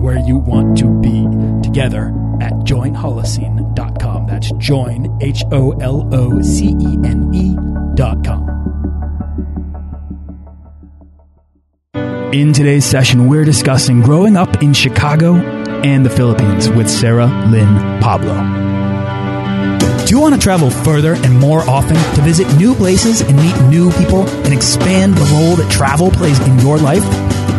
where you want to be together at joinholocene.com. That's join, H O L O C E N E.com. In today's session, we're discussing growing up in Chicago and the Philippines with Sarah Lynn Pablo. Do you want to travel further and more often to visit new places and meet new people and expand the role that travel plays in your life?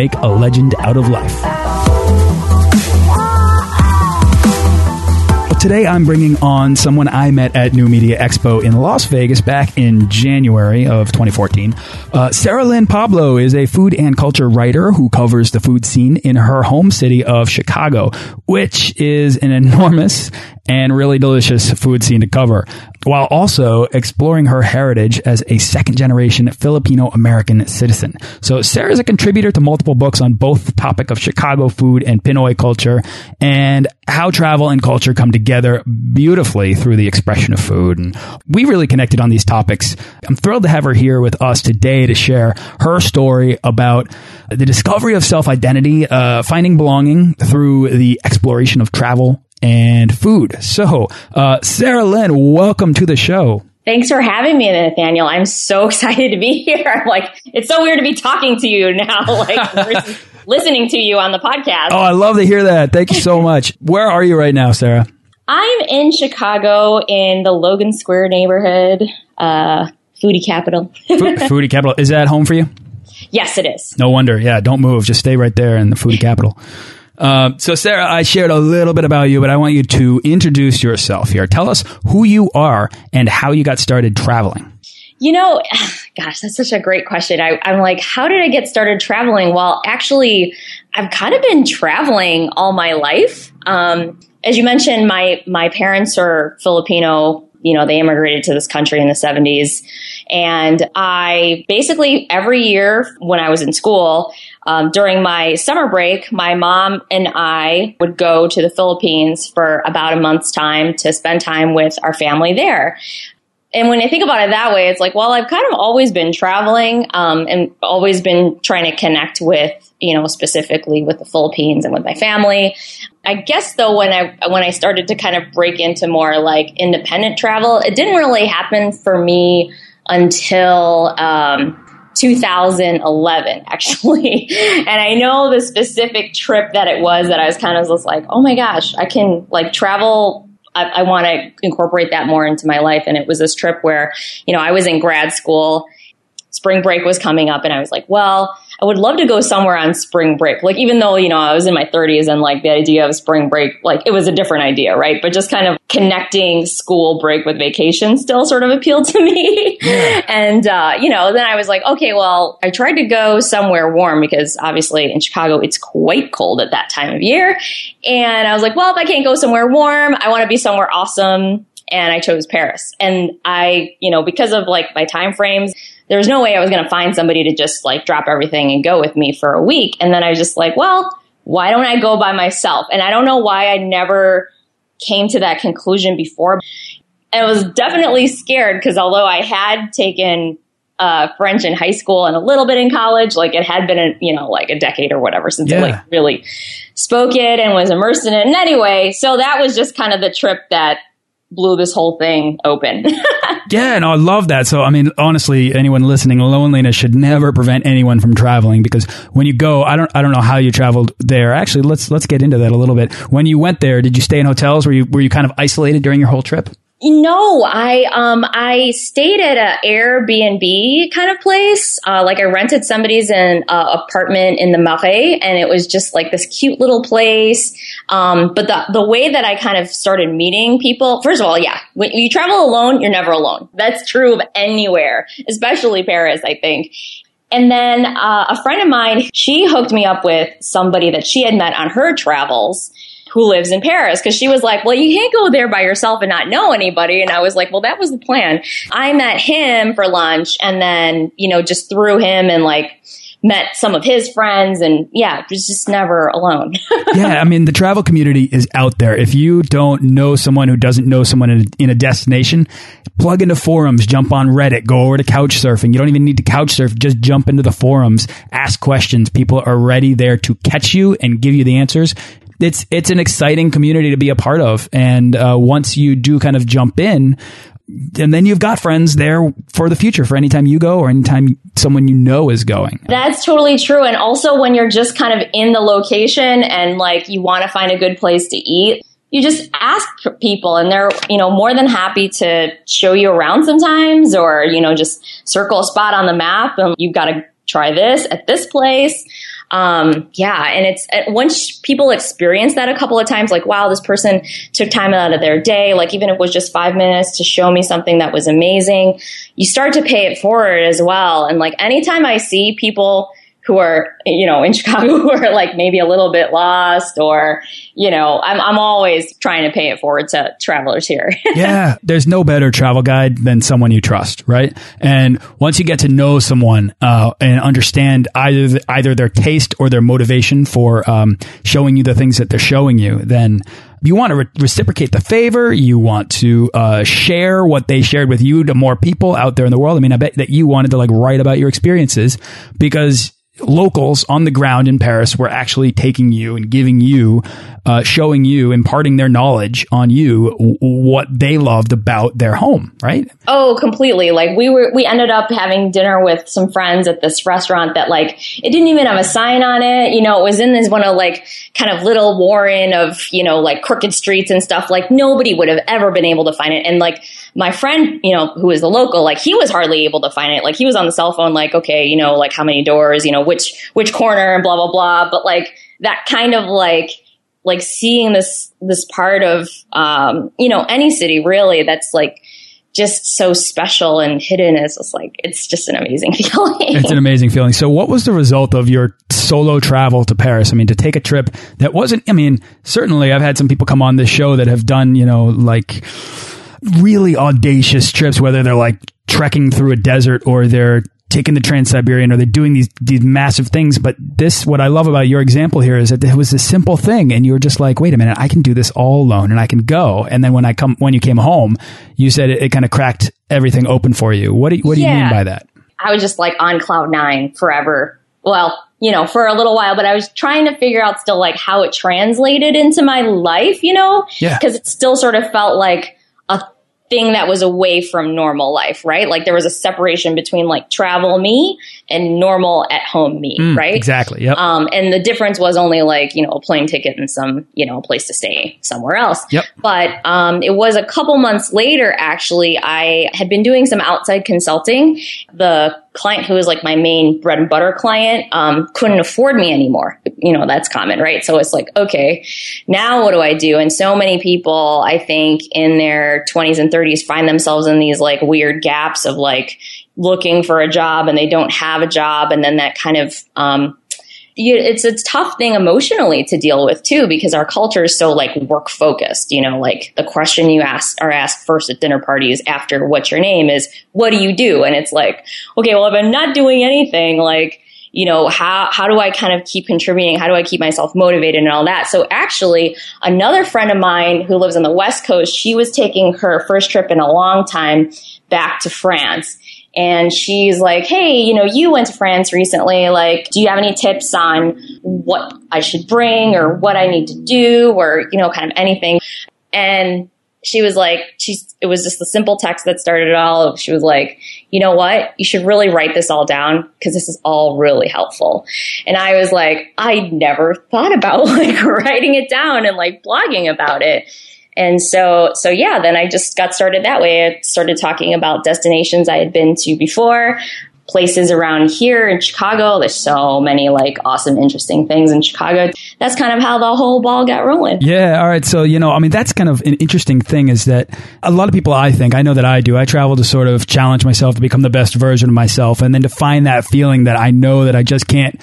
make a legend out of life. Today I'm bringing on someone I met at New Media Expo in Las Vegas back in January of 2014. Uh, Sarah Lynn Pablo is a food and culture writer who covers the food scene in her home city of Chicago, which is an enormous and really delicious food scene to cover, while also exploring her heritage as a second generation Filipino American citizen. So Sarah is a contributor to multiple books on both the topic of Chicago food and Pinoy culture and how travel and culture come together beautifully through the expression of food. And we really connected on these topics. I'm thrilled to have her here with us today to share her story about the discovery of self identity, uh, finding belonging through the exploration of travel and food. So, uh, Sarah Lynn, welcome to the show. Thanks for having me, Nathaniel. I'm so excited to be here. I'm like, it's so weird to be talking to you now, like listening to you on the podcast. Oh, I love to hear that. Thank you so much. Where are you right now, Sarah? I'm in Chicago in the Logan Square neighborhood, uh, foodie capital. foodie capital. Is that home for you? Yes, it is. No wonder. Yeah, don't move. Just stay right there in the foodie capital. Uh, so, Sarah, I shared a little bit about you, but I want you to introduce yourself here. Tell us who you are and how you got started traveling. You know, gosh, that's such a great question. I, am like, how did I get started traveling? Well, actually, I've kind of been traveling all my life. Um, as you mentioned, my my parents are Filipino. You know, they immigrated to this country in the 70s. And I basically every year when I was in school, um, during my summer break, my mom and I would go to the Philippines for about a month's time to spend time with our family there. And when I think about it that way, it's like, well, I've kind of always been traveling um, and always been trying to connect with, you know, specifically with the Philippines and with my family. I guess though, when I when I started to kind of break into more like independent travel, it didn't really happen for me until um, 2011 actually. And i know the specific trip that it was that i was kind of just like oh my gosh i can like travel. I, I want to incorporate that more into my life. And it was this trip where you know i was in grad school spring break was coming up and i was like well I would love to go somewhere on spring break. Like, even though, you know, I was in my 30s and like the idea of spring break, like it was a different idea, right? But just kind of connecting school break with vacation still sort of appealed to me. and, uh, you know, then I was like, okay, well, I tried to go somewhere warm because obviously in Chicago, it's quite cold at that time of year. And I was like, well, if I can't go somewhere warm, I want to be somewhere awesome and I chose Paris. And I, you know, because of like my time frames, there was no way I was going to find somebody to just like drop everything and go with me for a week. And then I was just like, well, why don't I go by myself? And I don't know why I never came to that conclusion before. I was definitely scared because although I had taken uh, French in high school and a little bit in college. Like it had been, a, you know, like a decade or whatever since Yeah. I like really spoke it and was immersed in it. And anyway, so that was just kind of the trip that blew this whole thing open. Yeah, no, I love that. So, I mean, honestly, anyone listening, loneliness should never prevent anyone from traveling because when you go, I don't, I don't know how you traveled there. Actually, let's let's get into that a little bit. When you went there, did you stay in hotels? Were you were you kind of isolated during your whole trip? No, I um I stayed at a Airbnb kind of place. Uh, like I rented somebody's an uh, apartment in the Marais, and it was just like this cute little place. Um, but the the way that I kind of started meeting people, first of all, yeah, when you travel alone, you're never alone. That's true of anywhere, especially Paris, I think. And then uh, a friend of mine, she hooked me up with somebody that she had met on her travels who lives in Paris because she was like, well, you can't go there by yourself and not know anybody. And I was like, well, that was the plan. I met him for lunch and then, you know, just through him and like met some of his friends and yeah, was just never alone. yeah, I mean, the travel community is out there. If you don't know someone who doesn't know someone in a, in a destination, plug into forums, jump on Reddit, go over to couch surfing. You don't even need to couch surf, just jump into the forums, ask questions. People are ready there to catch you and give you the answers. It's it's an exciting community to be a part of, and uh, once you do kind of jump in, and then you've got friends there for the future for anytime you go or anytime someone you know is going. That's totally true. And also when you're just kind of in the location and like you want to find a good place to eat, you just ask people and they're, you know, more than happy to show you around sometimes or, you know, just circle a spot on the map and you've got to try this at this place. Um, yeah. And it's uh, once people experience that a couple of times, like, wow, this person took time out of their day, like even if it was just five minutes to show me something that was amazing, you start to pay it forward as well. And like anytime I see people who are, you know, in Chicago who are like maybe a little bit lost or, you know, I'm, I'm always trying to pay it forward to travelers here. yeah, there's no better travel guide than someone you trust, right? And once you get to know someone uh, and understand either either their taste or their motivation for um, showing you the things that they're showing you, then you want to re reciprocate the favor. You want to uh, share what they shared with you to more people out there in the world. I mean, I bet that you wanted to like write about your experiences because locals on the ground in Paris were actually taking you and giving you, uh, showing you, imparting their knowledge on you what they loved about their home, right? Oh, completely. Like we were, we ended up having dinner with some friends at this restaurant that like, it didn't even have a sign on it. You know, it was in this one of like kind of little warren of, you know, like crooked streets and stuff. Like nobody would have ever been able to find it. And like my friend, you know, who is the local, like he was hardly able to find it. Like he was on the cell phone, like, okay, you know, like how many doors, you know, which, which corner and blah, blah, blah. But like that kind of like, like seeing this, this part of, um, you know, any city really that's like, just so special and hidden is just like it's just an amazing feeling. It's an amazing feeling. So what was the result of your solo travel to Paris? I mean, to take a trip that wasn't I mean, certainly I've had some people come on this show that have done, you know, like really audacious trips whether they're like trekking through a desert or they're taking the Trans-Siberian or they're doing these these massive things. But this, what I love about your example here is that it was a simple thing, and you were just like, wait a minute, I can do this all alone, and I can go. And then when I come, when you came home, you said it, it kind of cracked everything open for you. What do you, what do you mean by that? I was just like on cloud nine forever. Well, you know, for a little while, but I was trying to figure out still like how it translated into my life, you know? Yeah. Because it still sort of felt like thing that was away from normal life, right? Like there was a separation between like travel me and normal at home me, Mm, right? Exactly. Yep. Um, and the difference was only like, you know, a plane ticket and some, you know, a place to stay somewhere else. Yep. But um, it was a couple months later, actually, I had been doing some outside consulting. The client who was like my main bread and butter client um, couldn't afford me anymore. You know, that's common, right? So it's like, okay, now what do I do? And so many people, I think, in their 20s and 30s find themselves in these like weird gaps of like looking for a job and they don't have a job. And then that kind of, um, you, it's a tough thing emotionally to deal with too because our culture is so like work focused you know like the question you ask are asked first at dinner parties after what's your name is what do you do? And it's like okay well if i'm not doing anything like you know how how do i kind of keep contributing? How do i keep myself motivated and all that? So actually another friend of mine who lives on the west coast she was taking her first trip in a long time back to france and she's like, Hey, you know, you went to France recently. Like, do you have any tips on what I should bring or what I need to do or, you know, kind of anything? And she was like, she's, it was just the simple text that started it all. She was like, you know what? You should really write this all down because this is all really helpful. And I was like, I never thought about like writing it down and like blogging about it. And so, so yeah, then I just got started that way. I started talking about destinations I had been to before, places around here in Chicago. There's so many like awesome, interesting things in Chicago. That's kind of how the whole ball got rolling. Yeah. All right. So, you know, I mean, that's kind of an interesting thing is that a lot of people, I think, I know that I do, I travel to sort of challenge myself to become the best version of myself and then to find that feeling that I know that I just can't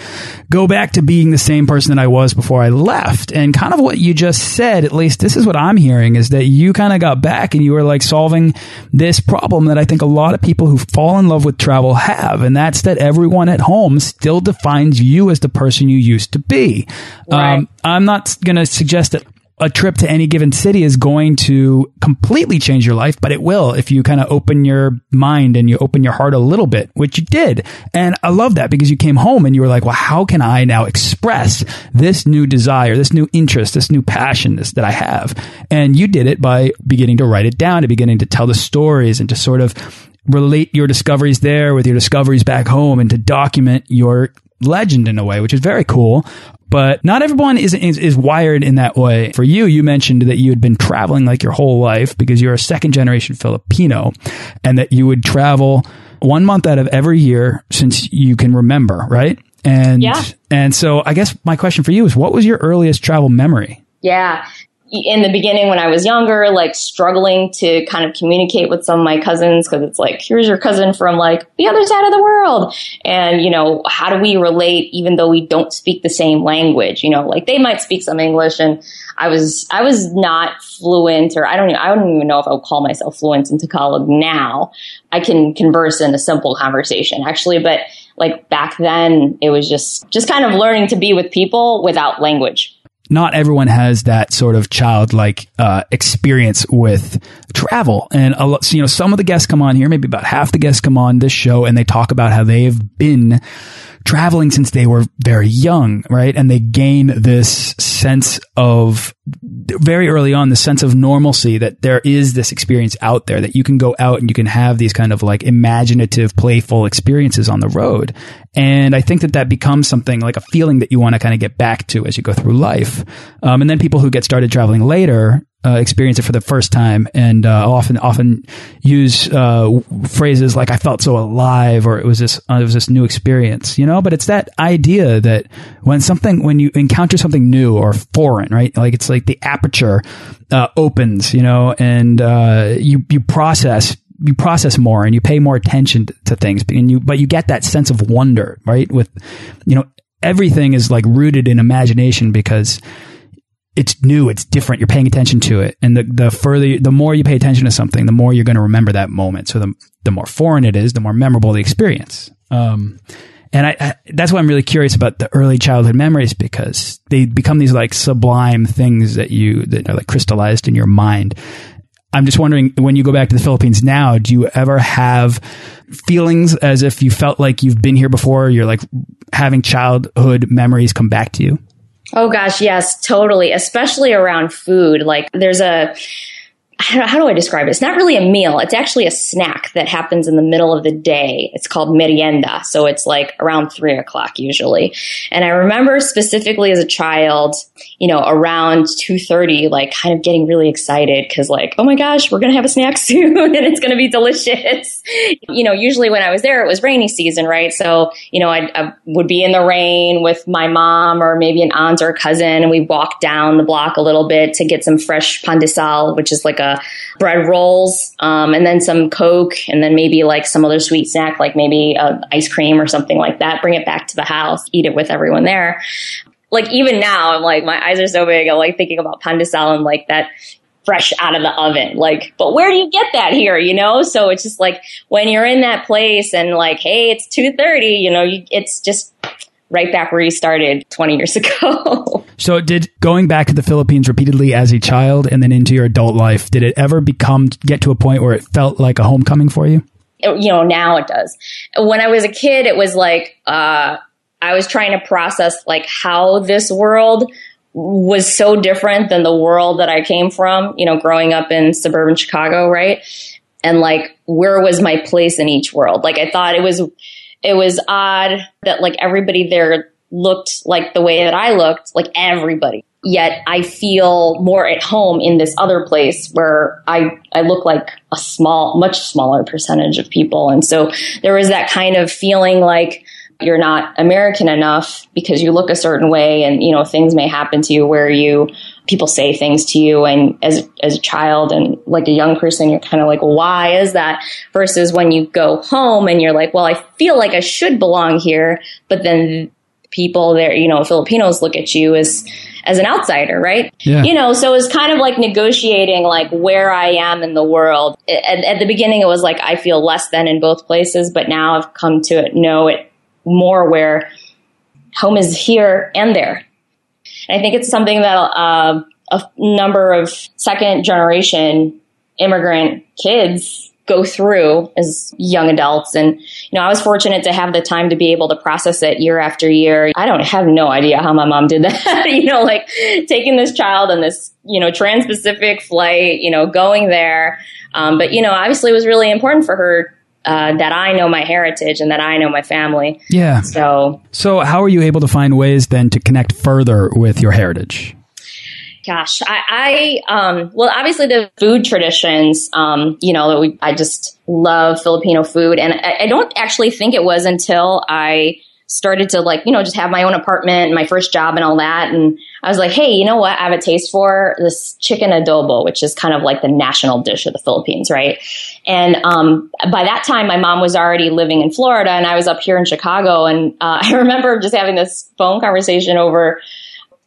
go back to being the same person that I was before I left. And kind of what you just said, at least this is what I'm hearing, is that you kind of got back and you were like solving this problem that I think a lot of people who fall in love with travel have have, and that's that everyone at home still defines you as the person you used to be. Right. Um, I'm not going to suggest that a trip to any given city is going to completely change your life, but it will if you kind of open your mind and you open your heart a little bit, which you did. And I love that because you came home and you were like, well, how can I now express this new desire, this new interest, this new passion this, that I have? And you did it by beginning to write it down, to beginning to tell the stories and to sort of relate your discoveries there with your discoveries back home and to document your legend in a way, which is very cool. But not everyone is, is, is wired in that way. For you, you mentioned that you had been traveling like your whole life because you're a second generation Filipino, and that you would travel one month out of every year since you can remember, right? And yeah. and so I guess my question for you is, what was your earliest travel memory? Yeah in the beginning when I was younger, like struggling to kind of communicate with some of my cousins because it's like, here's your cousin from like the other side of the world. And, you know, how do we relate even though we don't speak the same language? You know, like they might speak some English and I was, I was not fluent or I don't, even, I don't even know if I would call myself fluent in Tagalog now. I can converse in a simple conversation actually, but like back then it was just, just kind of learning to be with people without language not everyone has that sort of childlike uh, experience with travel. And lot, you know, some of the guests come on here, maybe about half the guests come on this show, and they talk about how they've been traveling since they were very young, right? And they gain this sense of very early on, the sense of normalcy that there is this experience out there that you can go out and you can have these kind of like imaginative, playful experiences on the road. And I think that that becomes something like a feeling that you want to kind of get back to as you go through life. Um, and then people who get started traveling later uh, experience it for the first time, and uh, often often use uh, phrases like "I felt so alive" or "It was this uh, it was this new experience," you know. But it's that idea that when something when you encounter something new or foreign, right? Like it's like the aperture uh, opens, you know, and uh, you you process you process more and you pay more attention to things, and you but you get that sense of wonder, right? With you know everything is like rooted in imagination because it's new, it's different. You're paying attention to it, and the the further, the more you pay attention to something, the more you're going to remember that moment. So the the more foreign it is, the more memorable the experience. Um, and I, I, that's why I'm really curious about the early childhood memories because they become these like sublime things that you that are like crystallized in your mind. I'm just wondering when you go back to the Philippines now, do you ever have feelings as if you felt like you've been here before? You're like having childhood memories come back to you? Oh gosh, yes, totally. Especially around food. Like there's a how do I describe it? It's not really a meal. It's actually a snack that happens in the middle of the day. It's called merienda. So it's like around three o'clock usually. And I remember specifically as a child, you know, around 2.30, like kind of getting really excited because like, oh my gosh, we're going to have a snack soon and it's going to be delicious. you know, usually when I was there, it was rainy season, right? So, you know, I, I would be in the rain with my mom or maybe an aunt or a cousin and we walk down the block a little bit to get some fresh pandesal, which is like a bread rolls, um, and then some Coke, and then maybe like some other sweet snack, like maybe uh, ice cream or something like that. Bring it back to the house, eat it with everyone there. Like even now, I'm like my eyes are so big. I'm like thinking about pandesal and like that fresh out of the oven. Like, but where do you get that here? You know? So it's just like when you're in that place and like, hey, it's two thirty. You know, you, it's just right back where you started 20 years ago. so did going back to the Philippines repeatedly as a child and then into your adult life, did it ever become get to a point where it felt like a homecoming for you? you know, now it does. When I was a kid, it was like, uh, I was trying to process like how this world was so different than the world that I came from, you know, growing up in suburban Chicago, right? And like, where was my place in each world? Like, I thought it was, it was odd that like everybody there looked like the way that I looked, like everybody. Yet I feel more at home in this other place where I, I look like a small, much smaller percentage of people. And so there was that kind of feeling like, you're not American enough because you look a certain way and, you know, things may happen to you where you, people say things to you and as, as a child and like a young person, you're kind of like, why is that? Versus when you go home and you're like, well, I feel like I should belong here, but then people there, you know, Filipinos look at you as, as an outsider, right? Yeah. You know, so it's kind of like negotiating like where I am in the world. At, at, the beginning, it was like I feel less than in both places, but now I've come to know it more where home is here and there. And I think it's something that uh, a number of second generation immigrant kids go through as young adults. And, you know, I was fortunate to have the time to be able to process it year after year. I don't have no idea how my mom did that. you know, like taking this child on this, you know, trans Pacific flight, you know, going there. Um, but, you know, obviously it was really important for her uh, that I know my heritage and that I know my family. Yeah. So, so how are you able to find ways then to connect further with your heritage? Gosh, I, I um, well, obviously the food traditions, um, you know, we, I just love Filipino food, and I, I don't actually think it was until I started to like, you know, just have my own apartment and my first job and all that. And I was like, hey, you know what? I have a taste for this chicken adobo, which is kind of like the national dish of the Philippines, right? And um, by that time, my mom was already living in Florida and I was up here in Chicago. And uh, I remember just having this phone conversation over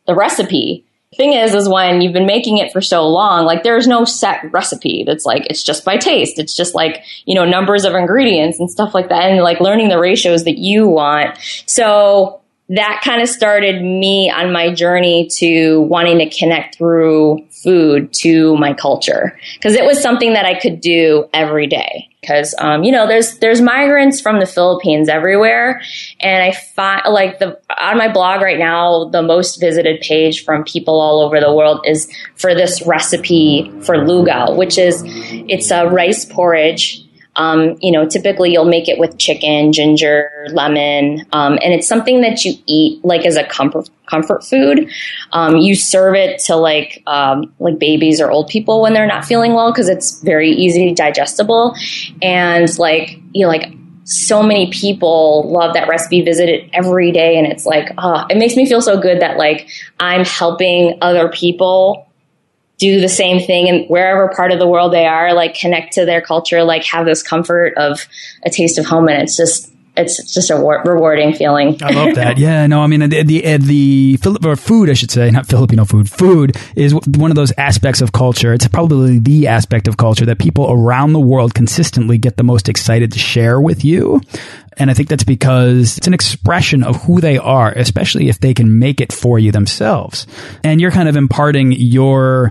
the recipe thing is is when you've been making it for so long like there's no set recipe that's like it's just by taste it's just like you know numbers of ingredients and stuff like that and like learning the ratios that you want so that kind of started me on my journey to wanting to connect through food to my culture because it was something that I could do every day. Because um, you know, there's there's migrants from the Philippines everywhere, and I find like the on my blog right now, the most visited page from people all over the world is for this recipe for lugao, which is it's a rice porridge um, you know, typically you'll make it with chicken, ginger, lemon, um, and it's something that you eat like as a comfort comfort food. Um, you serve it to like um, like babies or old people when they're not feeling well because it's very easy digestible, and like you know, like so many people love that recipe, visit it every day, and it's like, oh, it makes me feel so good that like I'm helping other people do the same thing and wherever part of the world they are, like connect to their culture, like have this comfort of a taste of home. And it's just, it's just a rewarding feeling. I love that. Yeah, no, I mean the the, uh, the or food, I should say, not Filipino food. Food is one of those aspects of culture. It's probably the aspect of culture that people around the world consistently get the most excited to share with you. And I think that's because it's an expression of who they are, especially if they can make it for you themselves. And you're kind of imparting your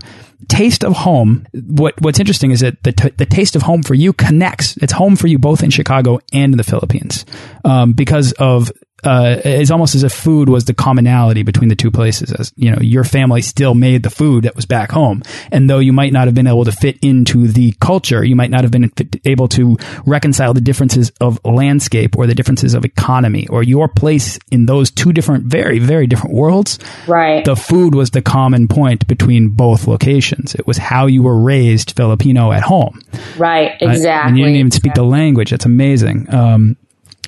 taste of home. What What's interesting is that the the taste of home for you connects. It's home for you both in Chicago and in the Philippines um, because of uh, it's almost as if food was the commonality between the two places. As you know, your family still made the food that was back home, and though you might not have been able to fit into the culture, you might not have been able to reconcile the differences of landscape or the differences of economy or your place in those two different, very, very different worlds. Right. The food was the common point between both locations. It was how you were raised Filipino at home. Right. Exactly. Uh, and you didn't even speak exactly. the language. That's amazing. Um,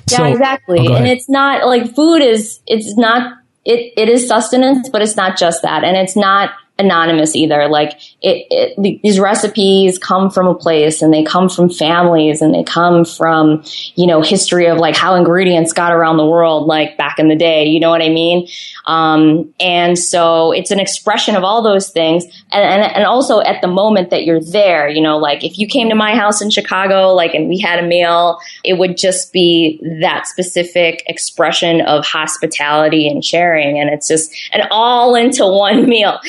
yeah, so, exactly. Oh, and it's not like food is, it's not, it, it is sustenance, but it's not just that. And it's not anonymous either. Like it, it, these recipes come from a place and they come from families and they come from, you know, history of like how ingredients got around the world, like back in the day, you know what I mean? Um, and so it's an expression of all those things. And, and, and also at the moment that you're there, you know, like if you came to my house in Chicago, like, and we had a meal, it would just be that specific expression of hospitality and sharing. And it's just an all into one meal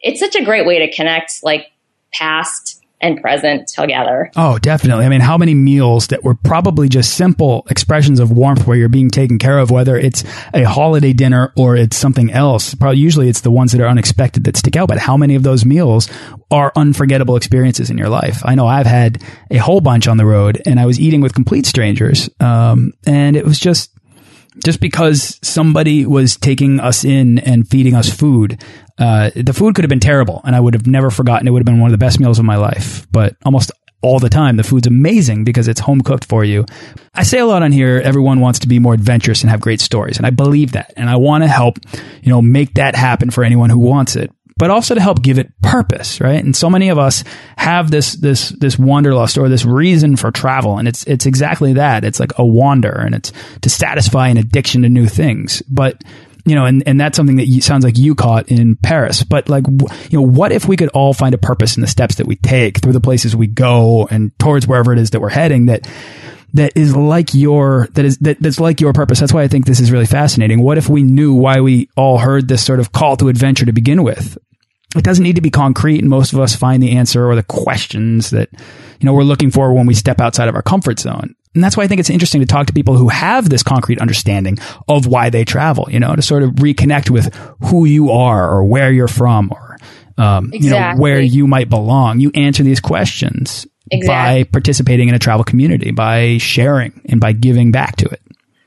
it's such a great way to connect like past and present together. Oh, definitely. I mean, how many meals that were probably just simple expressions of warmth where you're being taken care of, whether it's a holiday dinner or it's something else. Probably usually it's the ones that are unexpected that stick out, but how many of those meals are unforgettable experiences in your life? I know I've had a whole bunch on the road and I was eating with complete strangers. Um, and it was just, just because somebody was taking us in and feeding us food, uh, the food could have been terrible and I would have never forgotten. It would have been one of the best meals of my life. But almost all the time, the food's amazing because it's home cooked for you. I say a lot on here, everyone wants to be more adventurous and have great stories. And I believe that. And I want to help, you know, make that happen for anyone who wants it but also to help give it purpose, right? And so many of us have this this this wanderlust or this reason for travel, and it's it's exactly that. It's like a wander, and it's to satisfy an addiction to new things. But you know, and, and that's something that you, sounds like you caught in Paris. But like, you know, what if we could all find a purpose in the steps that we take through the places we go and towards wherever it is that we're heading that that is like your that is that, that's like your purpose. That's why I think this is really fascinating. What if we knew why we all heard this sort of call to adventure to begin with? It doesn't need to be concrete, and most of us find the answer or the questions that you know we're looking for when we step outside of our comfort zone. And that's why I think it's interesting to talk to people who have this concrete understanding of why they travel, you know, to sort of reconnect with who you are or where you're from or, um, exactly. you know, where you might belong. You answer these questions exactly. by participating in a travel community, by sharing and by giving back to it.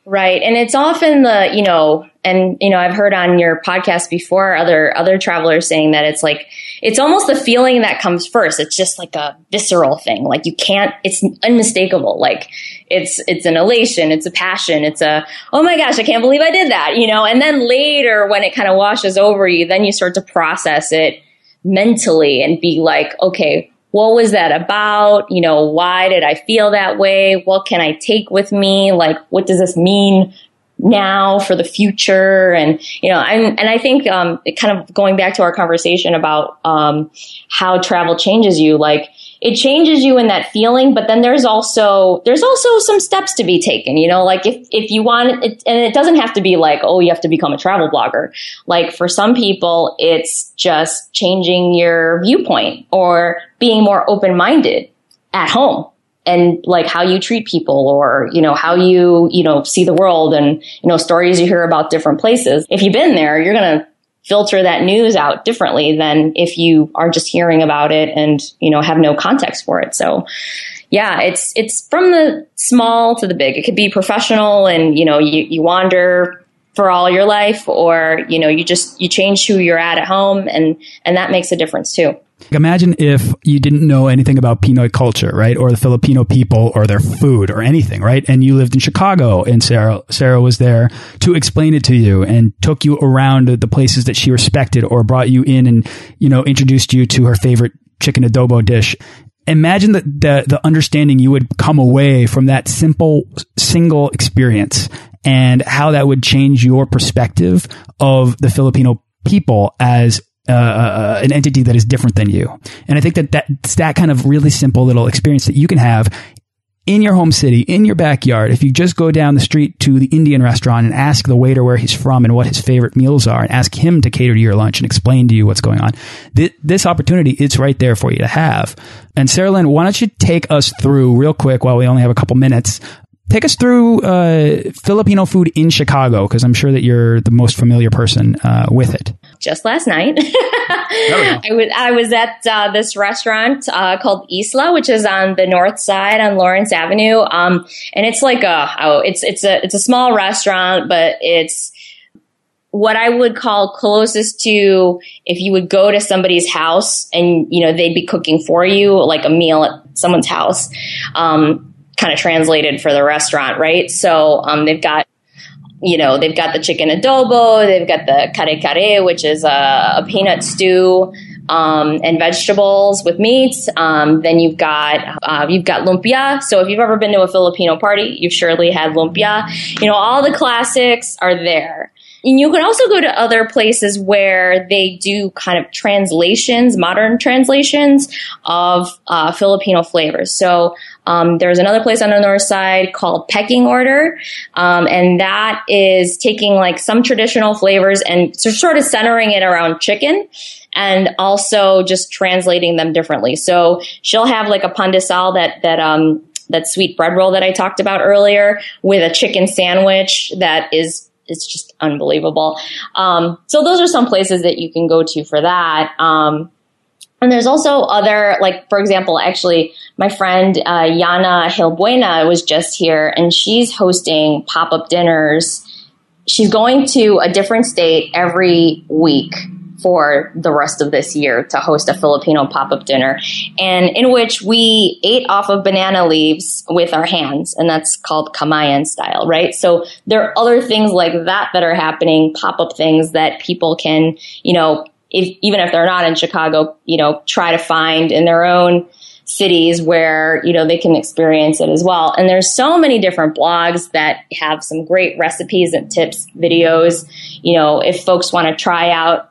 Right. And it's often the, you know, and you know, I've heard on your podcast before other other travelers saying that it's like it's almost the feeling that comes first. It's just like a visceral thing. Like you can't it's unmistakable. Like it's it's an elation, it's a passion, it's a oh my gosh, I can't believe I did that, you know. And then later when it kind of washes over you, then you start to process it mentally and be like, okay, what was that about? You know, why did I feel that way? What can I take with me? Like, what does this mean now for the future? And, you know, I'm, and I think, um, kind of going back to our conversation about, um, how travel changes you, like, it changes you in that feeling, but then there's also there's also some steps to be taken. You know, like if if you want it, and it doesn't have to be like oh you have to become a travel blogger. Like for some people, it's just changing your viewpoint or being more open minded at home and like how you treat people or you know how you you know see the world and you know stories you hear about different places if you've been there you're going to filter that news out differently than if you are just hearing about it and you know have no context for it. So yeah it's it's from the small to the big. It could be professional and you know you, you wander for all your life or you know you just you change who you're at at home and and that makes a difference too Imagine if you didn't know anything about Pinoy culture, right? Or the Filipino people or their food or anything, right? And you lived in Chicago and Sarah, Sarah was there to explain it to you and took you around the places that she respected or brought you in and, you know, introduced you to her favorite chicken adobo dish. Imagine the, the, the understanding you would come away from that simple single experience and how that would change your perspective of the Filipino people as uh, uh, an entity that is different than you. And I think that that's that kind of really simple little experience that you can have in your home city, in your backyard, if you just go down the street to the Indian restaurant and ask the waiter where he's from and what his favorite meals are and ask him to cater to your lunch and explain to you what's going on, th this opportunity, it's right there for you to have. And Sarah Lynn, why don't you take us through real quick while we only have a couple minutes Take us through uh, Filipino food in Chicago, because I'm sure that you're the most familiar person uh, with it. Just last night, I was I was at uh, this restaurant uh, called Isla, which is on the north side on Lawrence Avenue, um, and it's like a oh, it's it's a it's a small restaurant, but it's what I would call closest to if you would go to somebody's house and you know they'd be cooking for you like a meal at someone's house. Um, kind of translated for the restaurant, right? So um, they've got you know, they've got the chicken adobo, they've got the kare kare, which is a, a peanut stew um, and vegetables with meat. Um, then you've got uh, you've got lumpia. So if you've ever been to a Filipino party, you've surely had lumpia. You know, all the classics are there. You can also go to other places where they do kind of translations, modern translations of uh, Filipino flavors. So um, there's another place on the north side called Pecking Order, um, and that is taking like some traditional flavors and sort of centering it around chicken and also just translating them differently. So she'll have like a pandesal that that um that sweet bread roll that I talked about earlier with a chicken sandwich that is it's just unbelievable. Um, so those are some places that you can go to for that. Um, and there's also other, like, for example, actually, my friend uh, Yana Gilbuena was just here and she's hosting pop up dinners. She's going to a different state every week for the rest of this year to host a Filipino pop up dinner, and in which we ate off of banana leaves with our hands, and that's called Kamayan style, right? So there are other things like that that are happening, pop up things that people can, you know, if, even if they're not in Chicago, you know, try to find in their own cities where you know they can experience it as well and there's so many different blogs that have some great recipes and tips videos you know if folks want to try out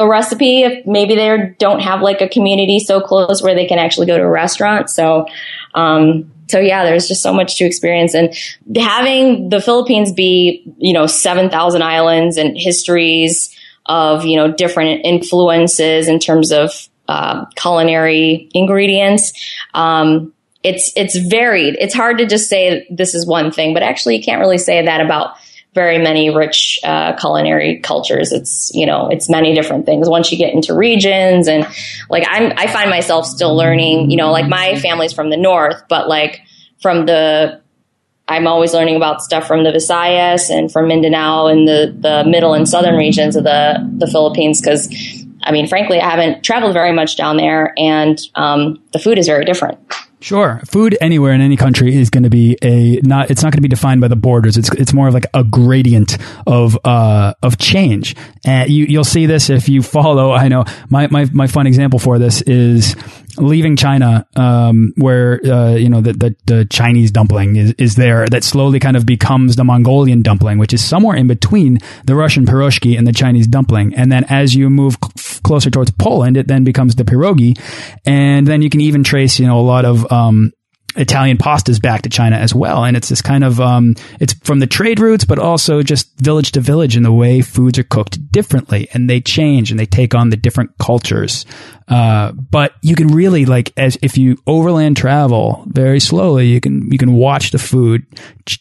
a recipe if maybe they don't have like a community so close where they can actually go to a restaurant. So, um, so yeah, there's just so much to experience and having the Philippines be, you know, 7,000 islands and histories of, you know, different influences in terms of, uh, culinary ingredients. Um, it's, it's varied. It's hard to just say this is one thing, but actually you can't really say that about very many rich uh, culinary cultures. It's you know it's many different things. Once you get into regions and like I'm, I find myself still learning. You know, like my family's from the north, but like from the I'm always learning about stuff from the Visayas and from Mindanao and the the middle and southern regions of the the Philippines because. I mean, frankly, I haven't traveled very much down there, and um, the food is very different. Sure, food anywhere in any country is going to be a not. It's not going to be defined by the borders. It's it's more of like a gradient of uh of change. And you you'll see this if you follow. I know my my my fun example for this is leaving China, um, where uh, you know the, the, the Chinese dumpling is is there that slowly kind of becomes the Mongolian dumpling, which is somewhere in between the Russian piroshki and the Chinese dumpling. And then as you move closer towards Poland, it then becomes the pierogi, and then you can even trace you know a lot of um, Italian pastas back to China as well. And it's this kind of, um, it's from the trade routes, but also just village to village in the way foods are cooked differently and they change and they take on the different cultures. Uh, but you can really like, as if you overland travel very slowly, you can, you can watch the food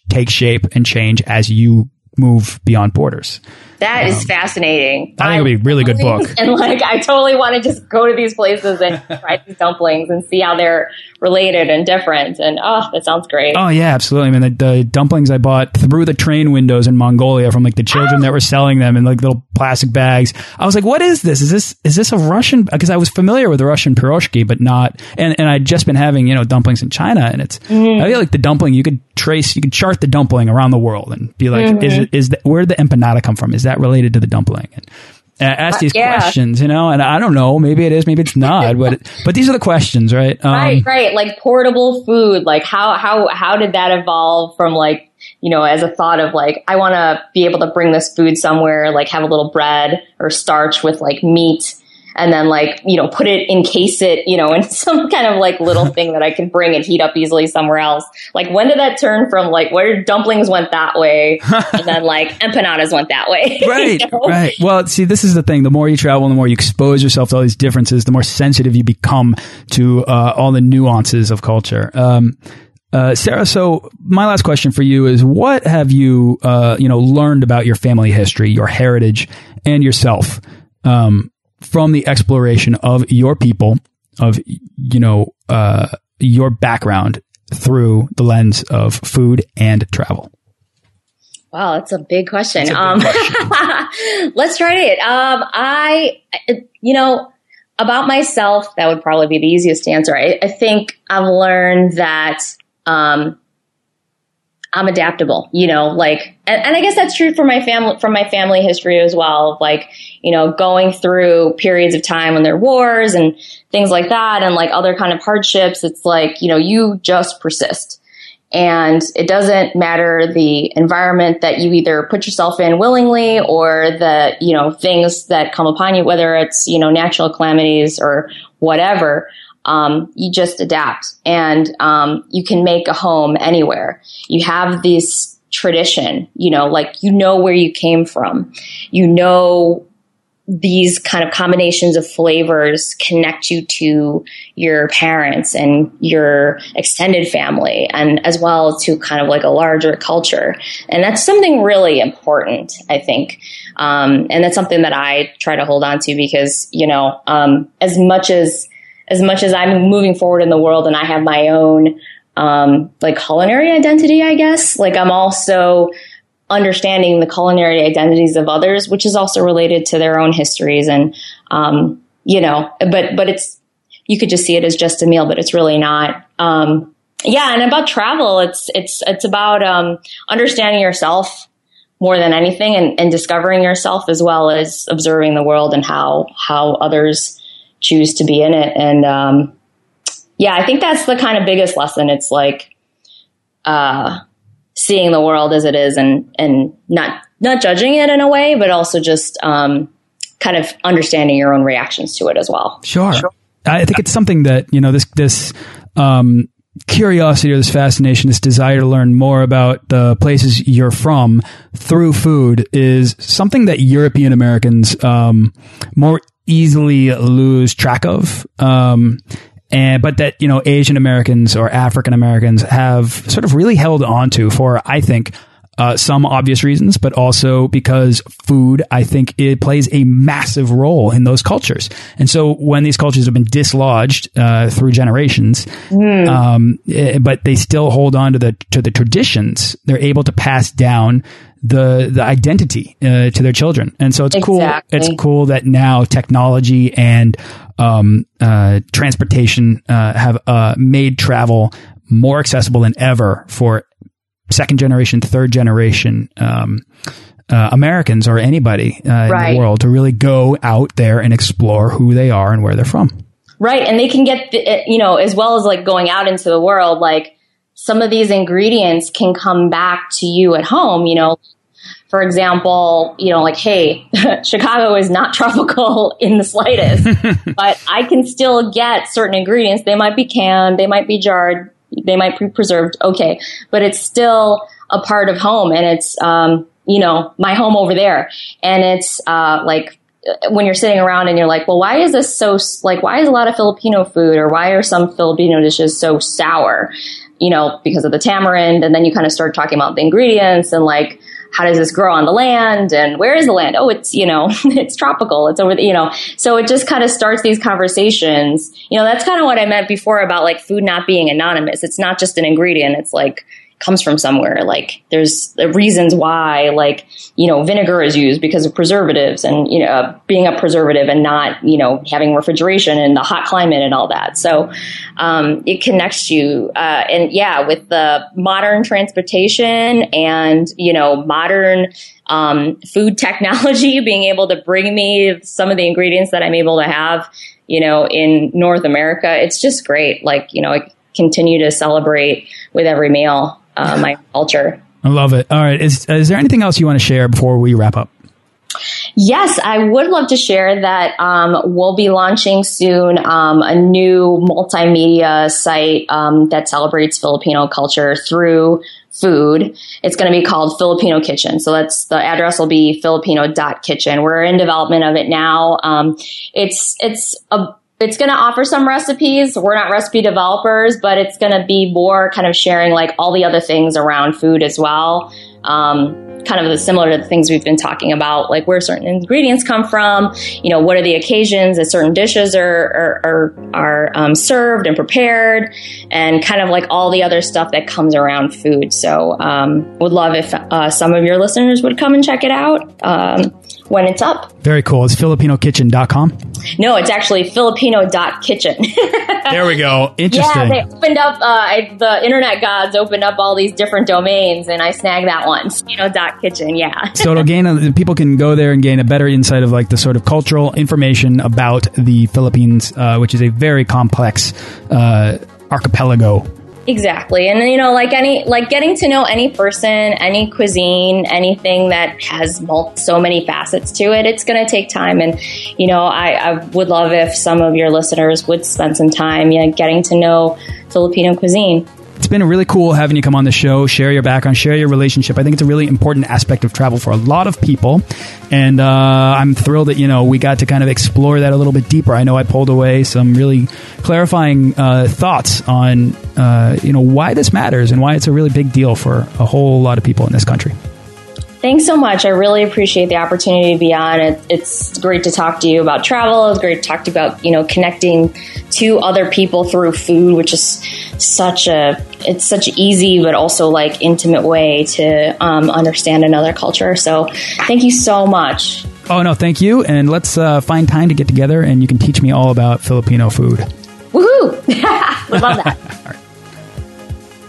take shape and change as you move beyond borders. That um, is fascinating. I think it'll be a really good book. And like, I totally want to just go to these places and try these dumplings and see how they're related and different. And oh, that sounds great. Oh yeah, absolutely. I mean, the, the dumplings I bought through the train windows in Mongolia from like the children oh. that were selling them in like little plastic bags. I was like, what is this? Is this is this a Russian? Because I was familiar with the Russian piroshki, but not. And and I'd just been having you know dumplings in China, and it's. Mm. I feel like the dumpling you could trace, you could chart the dumpling around the world and be like, mm -hmm. is it is that where did the empanada come from? Is that related to the dumpling? And, and I ask uh, these uh, yeah. questions, you know, and I don't know, maybe it is, maybe it's not, but but these are the questions, right? Um, right, right. Like portable food, like how how how did that evolve from like you know, as a thought of like, I want to be able to bring this food somewhere, like have a little bread or starch with like meat and then like, you know, put it, encase it, you know, in some kind of like little thing that I can bring and heat up easily somewhere else. Like when did that turn from like where dumplings went that way and then like empanadas went that way? Right. you know? Right. Well, see, this is the thing. The more you travel, the more you expose yourself to all these differences, the more sensitive you become to uh, all the nuances of culture. Um, uh, Sarah, so my last question for you is: What have you, uh, you know, learned about your family history, your heritage, and yourself um, from the exploration of your people, of you know uh, your background through the lens of food and travel? Wow, that's a big question. A um, question. let's try it. Um, I, you know, about myself, that would probably be the easiest answer. I, I think I've learned that um, I'm adaptable, you know, like, and, and, I guess that's true for my family, from my family history as well. Like, you know, going through periods of time when there are wars and things like that and like other kind of hardships. It's like, you know, you just persist. And it doesn't matter the environment that you either put yourself in willingly or the, you know, things that come upon you, whether it's, you know, natural calamities or whatever. Um, you just adapt and um, you can make a home anywhere. You have this tradition, you know, like you know where you came from. You know these kind of combinations of flavors connect you to your parents and your extended family and as well to kind of like a larger culture and that's something really important i think um, and that's something that i try to hold on to because you know um, as much as as much as i'm moving forward in the world and i have my own um, like culinary identity i guess like i'm also understanding the culinary identities of others, which is also related to their own histories. And, um, you know, but, but it's, you could just see it as just a meal, but it's really not. Um, yeah. And about travel, it's, it's, it's about, um, understanding yourself more than anything and, and discovering yourself as well as observing the world and how, how others choose to be in it. And, um, yeah, I think that's the kind of biggest lesson. It's like, uh, seeing the world as it is and and not not judging it in a way, but also just um, kind of understanding your own reactions to it as well. Sure. sure. I think it's something that you know this this um, curiosity or this fascination, this desire to learn more about the places you're from through food is something that European Americans um, more easily lose track of. Um, and but that you know Asian Americans or African Americans have sort of really held onto for I think uh, some obvious reasons, but also because food, I think it plays a massive role in those cultures. And so when these cultures have been dislodged uh, through generations, mm. um, eh, but they still hold on to the to the traditions, they're able to pass down the the identity uh, to their children. And so it's exactly. cool. It's cool that now technology and um, uh, transportation uh, have uh, made travel more accessible than ever for second generation, third generation um, uh, Americans or anybody uh, right. in the world to really go out there and explore who they are and where they're from. Right, and they can get the, you know as well as like going out into the world, like some of these ingredients can come back to you at home. You know, for example, you know, like, hey, Chicago is not tropical in the slightest, but I can still get certain ingredients. They might be canned, they might be jarred, they might be preserved. Okay. But it's still a part of home and it's, um, you know, my home over there. And it's, uh, like, when you're sitting around and you're like, well, why is this so, like, why is a lot of Filipino food or why are some Filipino dishes so sour? You know, because of the tamarind. And then you kind of start talking about the ingredients and like, how does this grow on the land and where is the land? Oh, it's, you know, it's tropical. It's over the, you know, so it just kind of starts these conversations. You know, that's kind of what I meant before about like food not being anonymous. It's not just an ingredient. It's like, comes from somewhere. Like there's reasons why, like, you know, vinegar is used because of preservatives and, you know, being a preservative and not, you know, having refrigeration and the hot climate and all that. So, um, it connects you. Uh, and yeah, with the modern transportation and, you know, modern, um, food technology being able to bring me some of the ingredients that I'm able to have, you know, in North America, it's just great. Like, you know, I continue to celebrate with every meal uh, my culture. I love it. All right. Is, is there anything else you want to share before we wrap up? Yes, I would love to share that um, we'll be launching soon um, a new multimedia site um, that celebrates Filipino culture through food. It's going to be called Filipino Kitchen. So that's the address will be filipino.kitchen. We're in development of it now. Um, it's it's a it's going to offer some recipes. We're not recipe developers, but it's going to be more kind of sharing like all the other things around food as well. Um, kind of similar to the things we've been talking about, like where certain ingredients come from, you know, what are the occasions that certain dishes are are are, are um, served and prepared, and kind of like all the other stuff that comes around food. So, um, would love if uh, some of your listeners would come and check it out. Um, when it's up. Very cool. It's FilipinoKitchen.com? No, it's actually Filipino.kitchen. there we go. Interesting. Yeah, they opened up, uh, I, the internet gods opened up all these different domains and I snagged that one. Filipino.kitchen, yeah. so it'll gain, a, people can go there and gain a better insight of like the sort of cultural information about the Philippines, uh, which is a very complex uh, archipelago Exactly. And you know, like any like getting to know any person, any cuisine, anything that has so many facets to it, it's going to take time and you know, I, I would love if some of your listeners would spend some time yeah, getting to know Filipino cuisine it's been really cool having you come on the show, share your background, share your relationship. I think it's a really important aspect of travel for a lot of people, and uh, I'm thrilled that you know we got to kind of explore that a little bit deeper. I know I pulled away some really clarifying uh, thoughts on uh, you know why this matters and why it's a really big deal for a whole lot of people in this country. Thanks so much. I really appreciate the opportunity to be on. It, it's great to talk to you about travel. It's great to talk to you about you know connecting to other people through food, which is such a it's such easy but also like intimate way to um, understand another culture. So thank you so much. Oh no, thank you. And let's uh, find time to get together, and you can teach me all about Filipino food. Woohoo! Would love that.